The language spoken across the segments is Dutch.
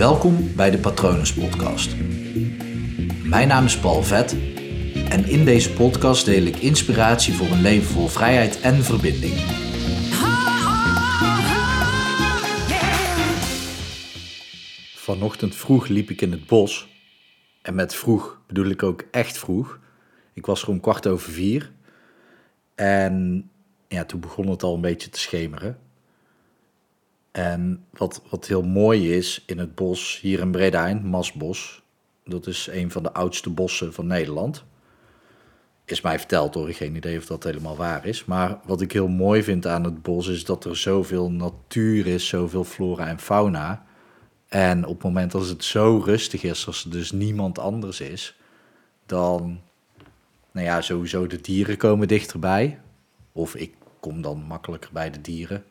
Welkom bij de Patronus Podcast. Mijn naam is Paul Vet en in deze podcast deel ik inspiratie voor een leven vol vrijheid en verbinding. Vanochtend vroeg liep ik in het bos. En met vroeg bedoel ik ook echt vroeg. Ik was gewoon kwart over vier. En ja, toen begon het al een beetje te schemeren. En wat, wat heel mooi is in het bos hier in Breda, in Masbos, dat is een van de oudste bossen van Nederland. Is mij verteld hoor, geen idee of dat helemaal waar is. Maar wat ik heel mooi vind aan het bos is dat er zoveel natuur is, zoveel flora en fauna. En op het moment dat het zo rustig is, als er dus niemand anders is, dan, nou ja, sowieso de dieren komen dichterbij. Of ik kom dan makkelijker bij de dieren.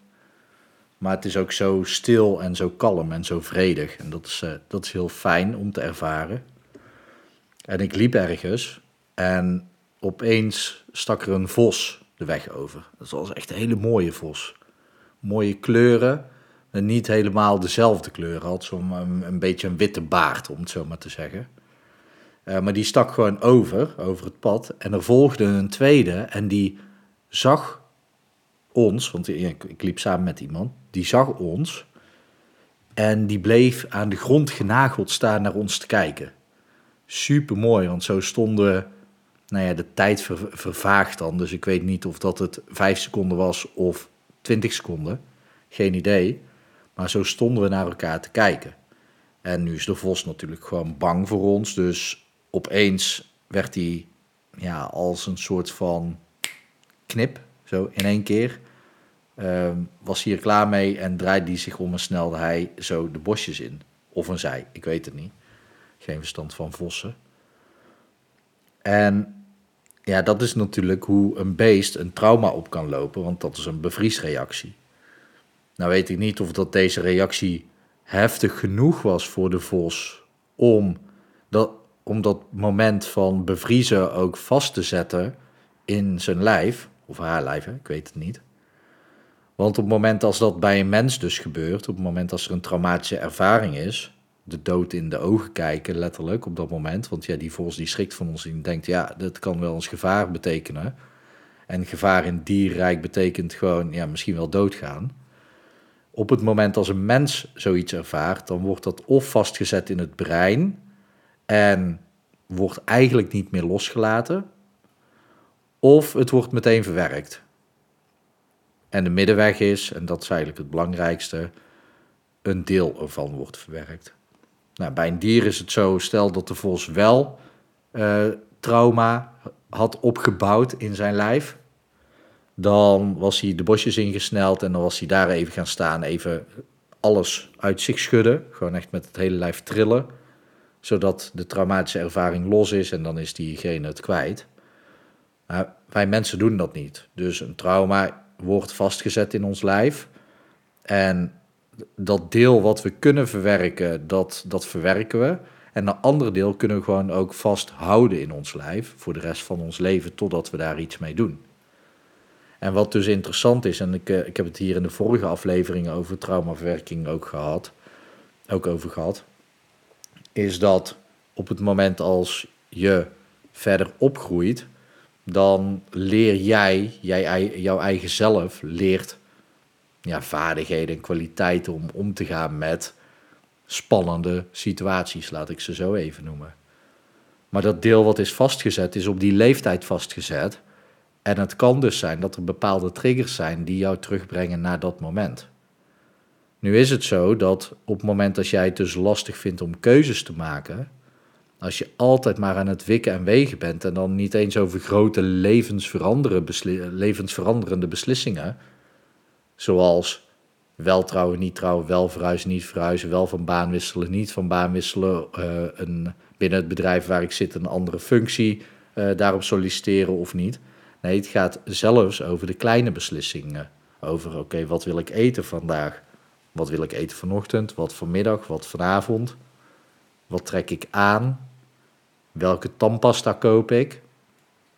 Maar het is ook zo stil en zo kalm en zo vredig. En dat is, uh, dat is heel fijn om te ervaren. En ik liep ergens en opeens stak er een vos de weg over. Dat was echt een hele mooie vos. Mooie kleuren, en niet helemaal dezelfde kleur. Had zo'n een, beetje een witte baard, om het zo maar te zeggen. Uh, maar die stak gewoon over, over het pad. En er volgde een tweede en die zag ons, want ik, ik liep samen met iemand, die zag ons en die bleef aan de grond genageld staan naar ons te kijken. Super mooi, want zo stonden, nou ja, de tijd ver, vervaagt dan. Dus ik weet niet of dat het vijf seconden was of twintig seconden. Geen idee. Maar zo stonden we naar elkaar te kijken. En nu is de vos natuurlijk gewoon bang voor ons. Dus opeens werd hij ja, als een soort van knip, zo in één keer. Um, was hier klaar mee en draaide hij zich om en snelde hij zo de bosjes in. Of een zij, ik weet het niet. Geen verstand van vossen. En ja, dat is natuurlijk hoe een beest een trauma op kan lopen, want dat is een bevriesreactie. Nou weet ik niet of dat deze reactie heftig genoeg was voor de vos om dat, om dat moment van bevriezen ook vast te zetten in zijn lijf, of haar lijf, ik weet het niet. Want op het moment als dat bij een mens dus gebeurt, op het moment als er een traumatische ervaring is, de dood in de ogen kijken, letterlijk op dat moment. Want ja, die vos die schrikt van ons en denkt, ja, dat kan wel eens gevaar betekenen. En gevaar in dierrijk betekent gewoon, ja, misschien wel doodgaan. Op het moment als een mens zoiets ervaart, dan wordt dat of vastgezet in het brein en wordt eigenlijk niet meer losgelaten, of het wordt meteen verwerkt. En de middenweg is, en dat is eigenlijk het belangrijkste, een deel ervan wordt verwerkt. Nou, bij een dier is het zo, stel dat de vos wel uh, trauma had opgebouwd in zijn lijf, dan was hij de bosjes ingesneld en dan was hij daar even gaan staan, even alles uit zich schudden, gewoon echt met het hele lijf trillen, zodat de traumatische ervaring los is en dan is diegene het kwijt. Maar wij mensen doen dat niet. Dus een trauma wordt vastgezet in ons lijf. En dat deel wat we kunnen verwerken, dat, dat verwerken we. En een ander deel kunnen we gewoon ook vasthouden in ons lijf voor de rest van ons leven, totdat we daar iets mee doen. En wat dus interessant is, en ik, eh, ik heb het hier in de vorige afleveringen over traumaverwerking ook gehad, ook over gehad, is dat op het moment als je verder opgroeit, dan leer jij, jij jouw eigen zelf leert ja, vaardigheden en kwaliteiten om om te gaan met spannende situaties, laat ik ze zo even noemen. Maar dat deel wat is vastgezet, is op die leeftijd vastgezet. En het kan dus zijn dat er bepaalde triggers zijn die jou terugbrengen naar dat moment. Nu is het zo dat op het moment dat jij het dus lastig vindt om keuzes te maken, als je altijd maar aan het wikken en wegen bent en dan niet eens over grote levensveranderende beslissingen, zoals wel trouwen, niet trouwen, wel verhuizen, niet verhuizen, wel van baan wisselen, niet van baan wisselen, uh, een, binnen het bedrijf waar ik zit een andere functie uh, daarop solliciteren of niet. Nee, het gaat zelfs over de kleine beslissingen. Over, oké, wat wil ik eten vandaag? Wat wil ik eten vanochtend? Wat vanmiddag? Wat vanavond? Wat trek ik aan? Welke tandpasta koop ik?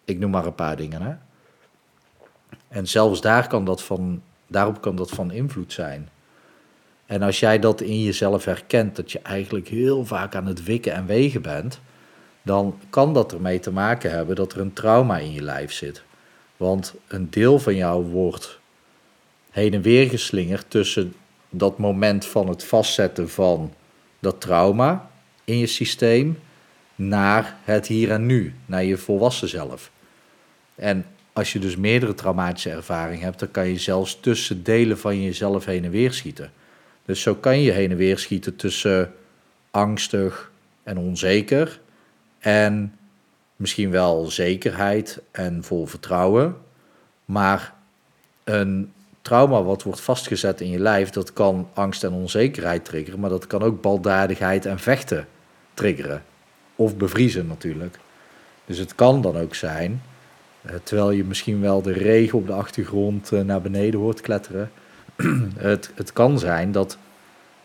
Ik noem maar een paar dingen. Hè? En zelfs daar kan dat van, daarop kan dat van invloed zijn. En als jij dat in jezelf herkent, dat je eigenlijk heel vaak aan het wikken en wegen bent, dan kan dat ermee te maken hebben dat er een trauma in je lijf zit. Want een deel van jou wordt heen en weer geslingerd tussen dat moment van het vastzetten van dat trauma in je systeem naar het hier en nu, naar je volwassen zelf. En als je dus meerdere traumatische ervaringen hebt, dan kan je zelfs tussen delen van jezelf heen en weer schieten. Dus zo kan je heen en weer schieten tussen angstig en onzeker en misschien wel zekerheid en vol vertrouwen. Maar een trauma wat wordt vastgezet in je lijf, dat kan angst en onzekerheid triggeren, maar dat kan ook baldadigheid en vechten triggeren. Of bevriezen natuurlijk. Dus het kan dan ook zijn, eh, terwijl je misschien wel de regen op de achtergrond eh, naar beneden hoort kletteren, het, het kan zijn dat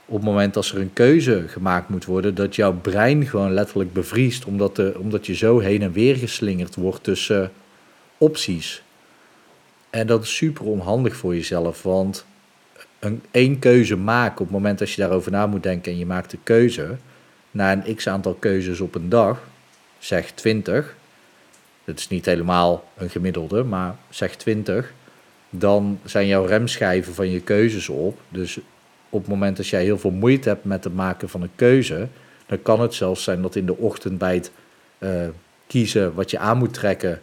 op het moment dat er een keuze gemaakt moet worden, dat jouw brein gewoon letterlijk bevriest, omdat, de, omdat je zo heen en weer geslingerd wordt tussen opties. En dat is super onhandig voor jezelf, want een, één keuze maken op het moment dat je daarover na moet denken en je maakt de keuze, na een x aantal keuzes op een dag, zeg 20, dat is niet helemaal een gemiddelde, maar zeg 20, dan zijn jouw remschijven van je keuzes op. Dus op het moment dat jij heel veel moeite hebt met het maken van een keuze, dan kan het zelfs zijn dat in de ochtend bij het uh, kiezen wat je aan moet trekken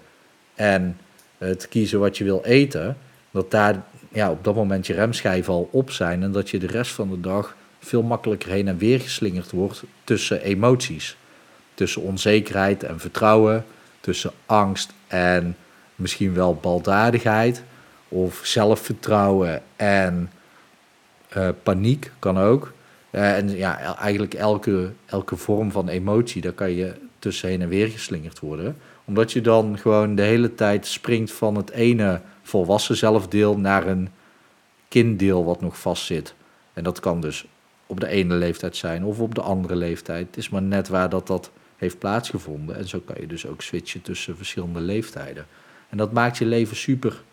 en het kiezen wat je wil eten, dat daar ja, op dat moment je remschijven al op zijn en dat je de rest van de dag veel makkelijker heen en weer geslingerd wordt tussen emoties. Tussen onzekerheid en vertrouwen, tussen angst en misschien wel baldadigheid of zelfvertrouwen en uh, paniek kan ook. Uh, en ja, eigenlijk elke, elke vorm van emotie, daar kan je tussen heen en weer geslingerd worden. Omdat je dan gewoon de hele tijd springt van het ene volwassen zelfdeel naar een kinddeel wat nog vastzit. En dat kan dus op de ene leeftijd zijn of op de andere leeftijd. Het is maar net waar dat, dat heeft plaatsgevonden. En zo kan je dus ook switchen tussen verschillende leeftijden. En dat maakt je leven super,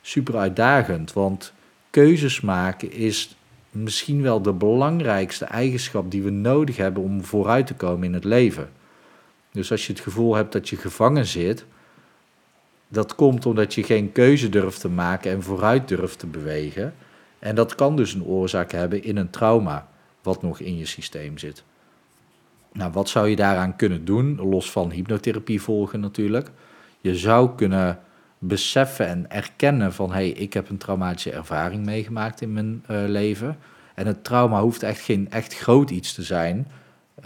super uitdagend. Want keuzes maken is misschien wel de belangrijkste eigenschap die we nodig hebben om vooruit te komen in het leven. Dus als je het gevoel hebt dat je gevangen zit, dat komt omdat je geen keuze durft te maken en vooruit durft te bewegen. En dat kan dus een oorzaak hebben in een trauma wat nog in je systeem zit. Nou, wat zou je daaraan kunnen doen? Los van hypnotherapie volgen natuurlijk. Je zou kunnen beseffen en erkennen van hé, hey, ik heb een traumatische ervaring meegemaakt in mijn uh, leven. En het trauma hoeft echt geen echt groot iets te zijn.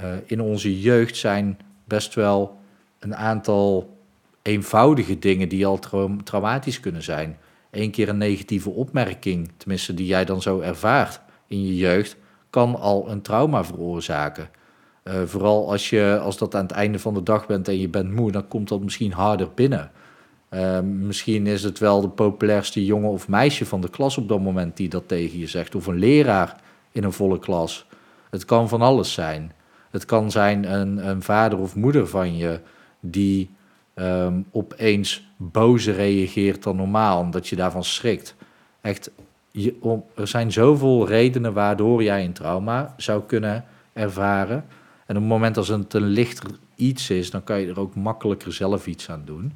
Uh, in onze jeugd zijn best wel een aantal eenvoudige dingen die al tra traumatisch kunnen zijn. Eén keer een negatieve opmerking, tenminste die jij dan zo ervaart in je jeugd, kan al een trauma veroorzaken. Uh, vooral als, je, als dat aan het einde van de dag bent en je bent moe, dan komt dat misschien harder binnen. Uh, misschien is het wel de populairste jongen of meisje van de klas op dat moment die dat tegen je zegt. Of een leraar in een volle klas. Het kan van alles zijn. Het kan zijn een, een vader of moeder van je die um, opeens bozer reageert dan normaal, omdat je daarvan schrikt. Echt, je, er zijn zoveel redenen waardoor jij een trauma zou kunnen ervaren. En op het moment als het een lichter iets is, dan kan je er ook makkelijker zelf iets aan doen.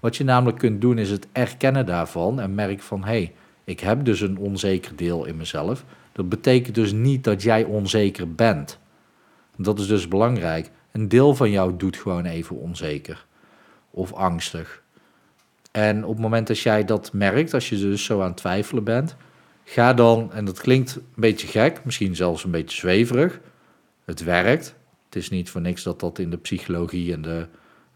Wat je namelijk kunt doen is het erkennen daarvan en merk van hé, hey, ik heb dus een onzeker deel in mezelf. Dat betekent dus niet dat jij onzeker bent. Dat is dus belangrijk. Een deel van jou doet gewoon even onzeker of angstig. En op het moment dat jij dat merkt, als je dus zo aan het twijfelen bent, ga dan, en dat klinkt een beetje gek, misschien zelfs een beetje zweverig, het werkt. Het is niet voor niks dat dat in de psychologie en de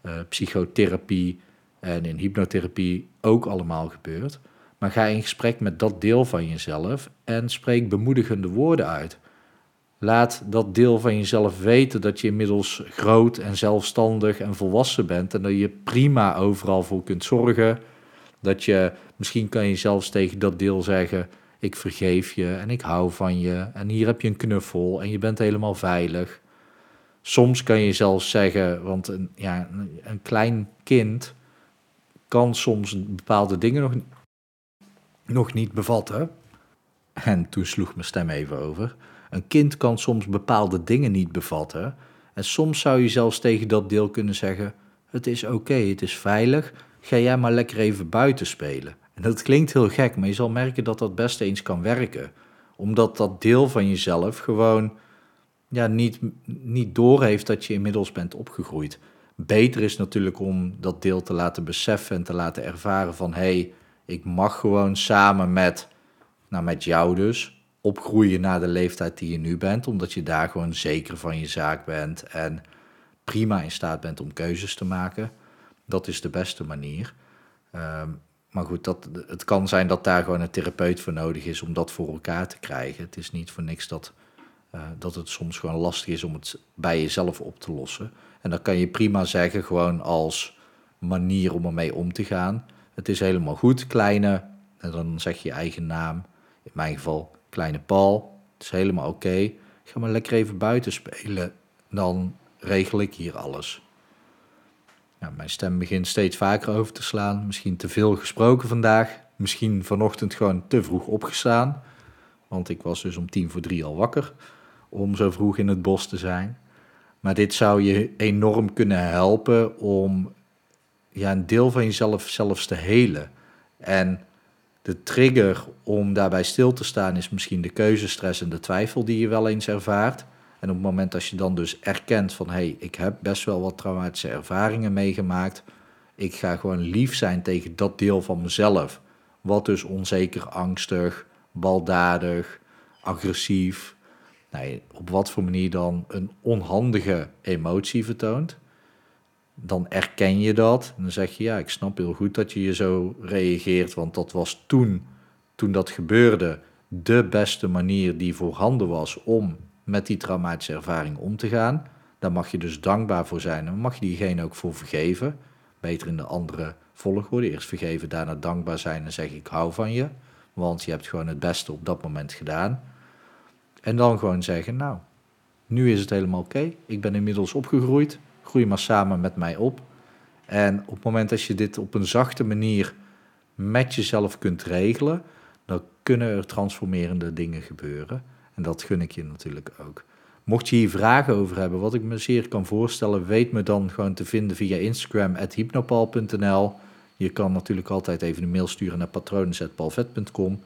uh, psychotherapie en in hypnotherapie ook allemaal gebeurt. Maar ga in gesprek met dat deel van jezelf en spreek bemoedigende woorden uit. Laat dat deel van jezelf weten dat je inmiddels groot en zelfstandig en volwassen bent en dat je prima overal voor kunt zorgen. Dat je misschien kan je zelfs tegen dat deel zeggen: Ik vergeef je en ik hou van je en hier heb je een knuffel en je bent helemaal veilig. Soms kan je zelfs zeggen, want een, ja, een klein kind kan soms bepaalde dingen nog, nog niet bevatten. En toen sloeg mijn stem even over. Een kind kan soms bepaalde dingen niet bevatten. En soms zou je zelfs tegen dat deel kunnen zeggen: Het is oké, het is veilig. Ga jij maar lekker even buiten spelen. En dat klinkt heel gek, maar je zal merken dat dat best eens kan werken. Omdat dat deel van jezelf gewoon ja, niet, niet doorheeft dat je inmiddels bent opgegroeid. Beter is natuurlijk om dat deel te laten beseffen en te laten ervaren van hé, hey, ik mag gewoon samen met, nou met jou dus, opgroeien naar de leeftijd die je nu bent, omdat je daar gewoon zeker van je zaak bent en prima in staat bent om keuzes te maken. Dat is de beste manier. Ehm, maar goed, dat, het kan zijn dat daar gewoon een therapeut voor nodig is om dat voor elkaar te krijgen. Het is niet voor niks dat, uh, dat het soms gewoon lastig is om het bij jezelf op te lossen. En dan kan je prima zeggen, gewoon als manier om ermee om te gaan. Het is helemaal goed, kleine, en dan zeg je je eigen naam. In mijn geval, kleine Paul. Het is helemaal oké. Ga maar lekker even buiten spelen. Dan regel ik hier alles. Mijn stem begint steeds vaker over te slaan. Misschien te veel gesproken vandaag. Misschien vanochtend gewoon te vroeg opgestaan. Want ik was dus om tien voor drie al wakker. Om zo vroeg in het bos te zijn. Maar dit zou je enorm kunnen helpen om ja, een deel van jezelf zelfs te helen. En de trigger om daarbij stil te staan is misschien de keuzestress en de twijfel die je wel eens ervaart. En op het moment dat je dan dus erkent van hé, hey, ik heb best wel wat traumatische ervaringen meegemaakt. Ik ga gewoon lief zijn tegen dat deel van mezelf. Wat dus onzeker, angstig, baldadig, agressief, nee, op wat voor manier dan een onhandige emotie vertoont. Dan erken je dat en dan zeg je ja, ik snap heel goed dat je je zo reageert, want dat was toen, toen dat gebeurde, de beste manier die voorhanden was om met die traumatische ervaring om te gaan. Daar mag je dus dankbaar voor zijn en mag je diegene ook voor vergeven. Beter in de andere volgorde. Eerst vergeven, daarna dankbaar zijn en zeggen ik hou van je. Want je hebt gewoon het beste op dat moment gedaan. En dan gewoon zeggen, nou, nu is het helemaal oké. Ik ben inmiddels opgegroeid. Groei maar samen met mij op. En op het moment dat je dit op een zachte manier met jezelf kunt regelen, dan kunnen er transformerende dingen gebeuren. En dat gun ik je natuurlijk ook. Mocht je hier vragen over hebben, wat ik me zeer kan voorstellen, weet me dan gewoon te vinden via Instagram, hypnopal.nl. Je kan natuurlijk altijd even een mail sturen naar patronen.palvet.com.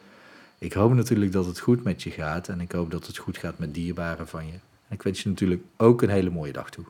Ik hoop natuurlijk dat het goed met je gaat en ik hoop dat het goed gaat met dierbaren van je. En ik wens je natuurlijk ook een hele mooie dag toe.